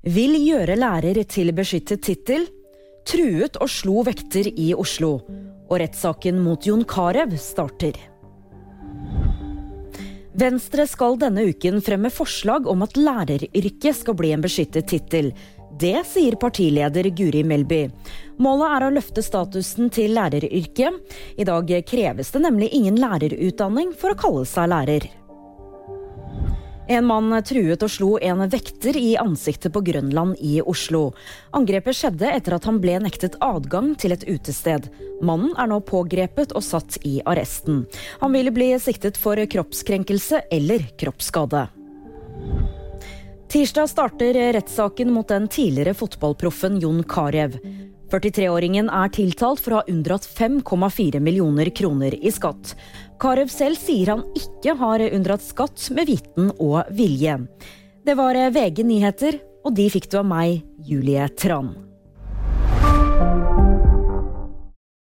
Vil gjøre lærer til beskyttet tittel. Truet og slo vekter i Oslo. Og rettssaken mot Jon Carew starter. Venstre skal denne uken fremme forslag om at læreryrket skal bli en beskyttet tittel. Det sier partileder Guri Melby. Målet er å løfte statusen til læreryrket. I dag kreves det nemlig ingen lærerutdanning for å kalle seg lærer. En mann truet og slo en vekter i ansiktet på Grønland i Oslo. Angrepet skjedde etter at han ble nektet adgang til et utested. Mannen er nå pågrepet og satt i arresten. Han vil bli siktet for kroppskrenkelse eller kroppsskade. Tirsdag starter rettssaken mot den tidligere fotballproffen Jon Carew. 43-åringen er tiltalt for å ha unndratt 5,4 millioner kroner i skatt. Carew selv sier han ikke har unndratt skatt med viten og vilje. Det var VG nyheter, og de fikk du av meg, Julie Tran.